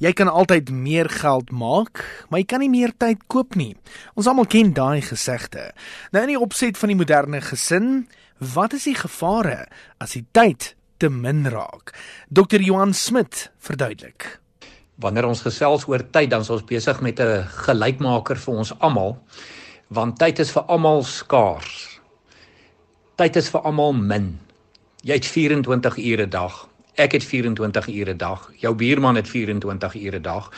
Jy kan altyd meer geld maak, maar jy kan nie meer tyd koop nie. Ons almal ken daai gesegde. Nou in die opset van die moderne gesin, wat is die gevare as die tyd te min raak? Dr. Johan Smit verduidelik. Wanneer ons gesels oor tyd, dan is ons besig met 'n gelykmaker vir ons almal, want tyd is vir almal skaars. Tyd is vir almal min. Jy het 24 ure 'n dag. Ek het 24 ure 'n dag. Jou buurman het 24 ure 'n dag.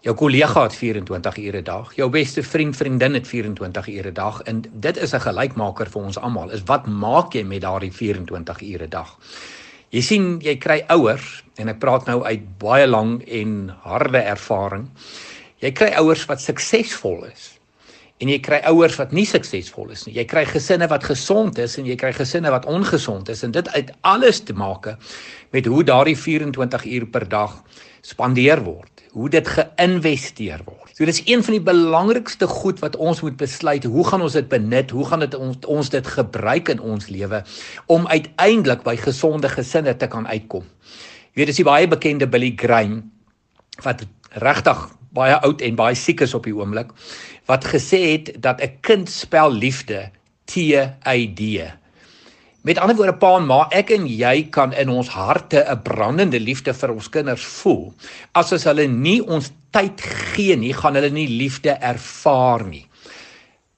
Jou kollega het 24 ure 'n dag. Jou beste vriend, vriendin het 24 ure 'n dag en dit is 'n gelykmaker vir ons almal. Is wat maak jy met daardie 24 ure 'n dag? Jy sien, jy kry ouers en ek praat nou uit baie lang en harde ervaring. Jy kry ouers wat suksesvol is en jy kry ouers wat nie suksesvol is nie. Jy kry gesinne wat gesond is en jy kry gesinne wat ongesond is en dit uit alles te maak met hoe daardie 24 uur per dag spandeer word, hoe dit geïnvesteer word. So dis een van die belangrikste goed wat ons moet besluit, hoe gaan ons dit benut? Hoe gaan dit ons, ons dit gebruik in ons lewe om uiteindelik by gesonde gesinne te kan uitkom? Jy weet dis die baie bekende Billy Graham wat regtig baie oud en baie siek is op die oomblik wat gesê het dat 'n kind spel liefde T Y D. Met ander woorde pa en ma, ek en jy kan in ons harte 'n brandende liefde vir ons kinders voel. As as hulle nie ons tyd gee nie, gaan hulle nie liefde ervaar nie.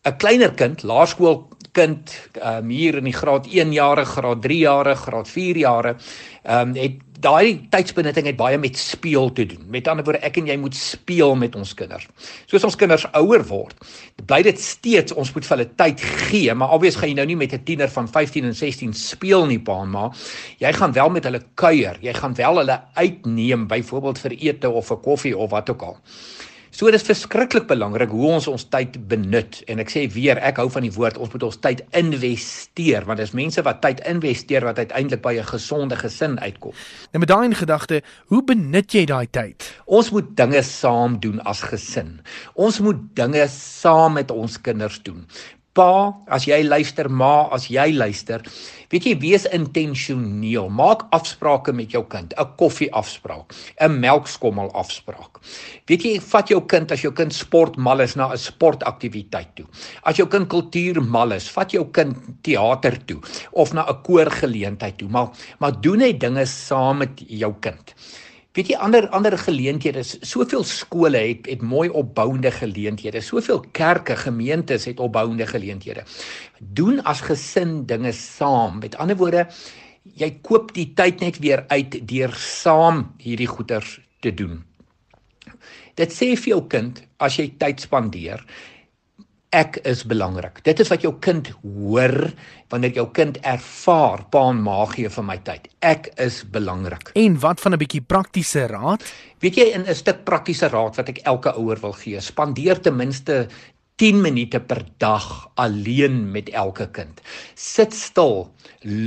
'n Kleiner kind, laerskool kind um, hier in die graad 1 jare, graad 3 jare, graad 4 jare, ehm um, het daai tydsbenutting het baie met speel te doen. Met ander woorde, ek en jy moet speel met ons kinders. Soos ons kinders ouer word, bly dit steeds ons moet vir hulle tyd gee, maar obvious gaan jy nou nie met 'n tiener van 15 en 16 speel nie, pa en ma. Jy gaan wel met hulle kuier. Jy gaan wel hulle uitneem byvoorbeeld vir ete of vir koffie of wat ook al. So dit is verskriklik belangrik hoe ons ons tyd benut en ek sê weer ek hou van die woord ons moet ons tyd investeer want dis mense wat tyd investeer wat uiteindelik by 'n gesonde gesin uitkom. Nou met daai in gedagte, hoe benut jy daai tyd? Ons moet dinge saam doen as gesin. Ons moet dinge saam met ons kinders doen pa, as jy luister, ma, as jy luister, weet jy wees intentioneel. Maak afsprake met jou kind, 'n koffie afspraak, 'n melkskommel afspraak. Weet jy, vat jou kind as jou kind sport mal is na 'n sportaktiwiteit toe. As jou kind kultuur mal is, vat jou kind teater toe of na 'n koorgeleentheid toe. Maar maar doen net dinge saam met jou kind. Weet jy ander ander geleenthede, soveel skole het het mooi opbouende geleenthede, soveel kerke, gemeentes het opbouende geleenthede. Doen as gesin dinge saam. Met ander woorde, jy koop die tyd net weer uit deur saam hierdie goeders te doen. Dit sê vir jou kind as jy tyd spandeer, ek is belangrik. Dit is wat jou kind hoor wanneer jou kind ervaar pa en ma gee vir my tyd. Ek is belangrik. En wat van 'n bietjie praktiese raad? Weet jy in 'n stuk praktiese raad wat ek elke ouer wil gee, spandeer ten minste 10 minute per dag alleen met elke kind. Sit stil,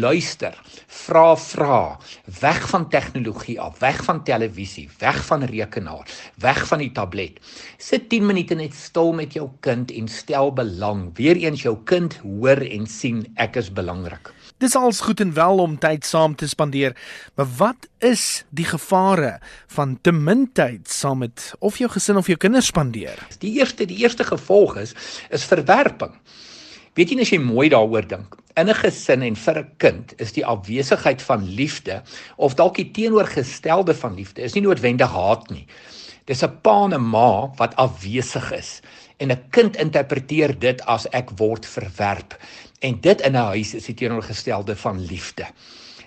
luister, vra vra, weg van tegnologie af, weg van televisie, weg van rekenaar, weg van die tablet. Sit 10 minute net stil met jou kind en stel belang. Weereens jou kind hoor en sien ek is belangrik. Dis als goed en wel om tyd saam te spandeer, maar wat is die gevare van te min tyd saam met of jou gesin of jou kinders spandeer? Die eerste die eerste gevolg is is verwerping. Weet jy as jy mooi daaroor dink, in 'n gesin en vir 'n kind is die afwesigheid van liefde of dalk die teenoorgestelde van liefde is nie noodwendig haat nie. Dis 'n pa en 'n ma wat afwesig is en 'n kind interpreteer dit as ek word verwerp. En dit in 'n huis is die teenoorgestelde van liefde.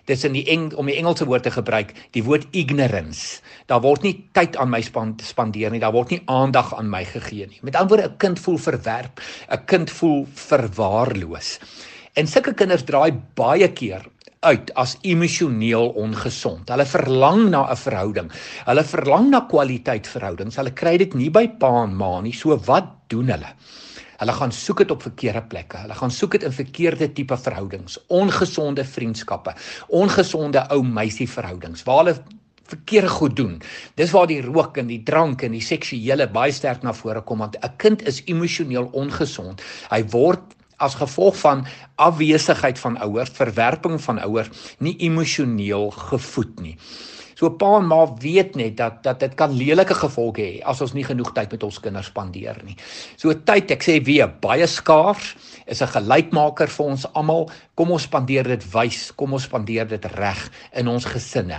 Dis in die Eng om die Engelse woord te gebruik, die woord ignorance. Daar word nie tyd aan my spandeer nie, daar word nie aandag aan my gegee nie. Met ander woorde, 'n kind voel verwerp, 'n kind voel verwaarloos. En sulke kinders draai baie keer uit as emosioneel ongesond. Hulle verlang na 'n verhouding. Hulle verlang na kwaliteit verhoudings. Hulle kry dit nie by pa en ma nie. So wat doen hulle? Hulle gaan soek dit op verkeerde plekke. Hulle gaan soek dit in verkeerde tipe verhoudings, ongesonde vriendskappe, ongesonde ou meisie verhoudings waar hulle verkeerde goed doen. Dis waar die rook en die drank en die seksuele baie sterk na vore kom want 'n kind is emosioneel ongesond. Hy word as gevolg van afwesigheid van ouers, verwerping van ouers, nie emosioneel gevoed nie. So pa en ma weet net dat dat dit kan lelike gevolge hê as ons nie genoeg tyd met ons kinders spandeer nie. So tyd, ek sê weer, baie skaars is 'n gelykmaker vir ons almal. Kom ons spandeer dit wys, kom ons spandeer dit reg in ons gesinne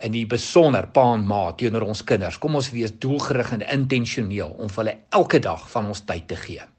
in die besonder pa en ma teenoor ons kinders. Kom ons wees doelgerig en intentioneel om vir hulle elke dag van ons tyd te gee.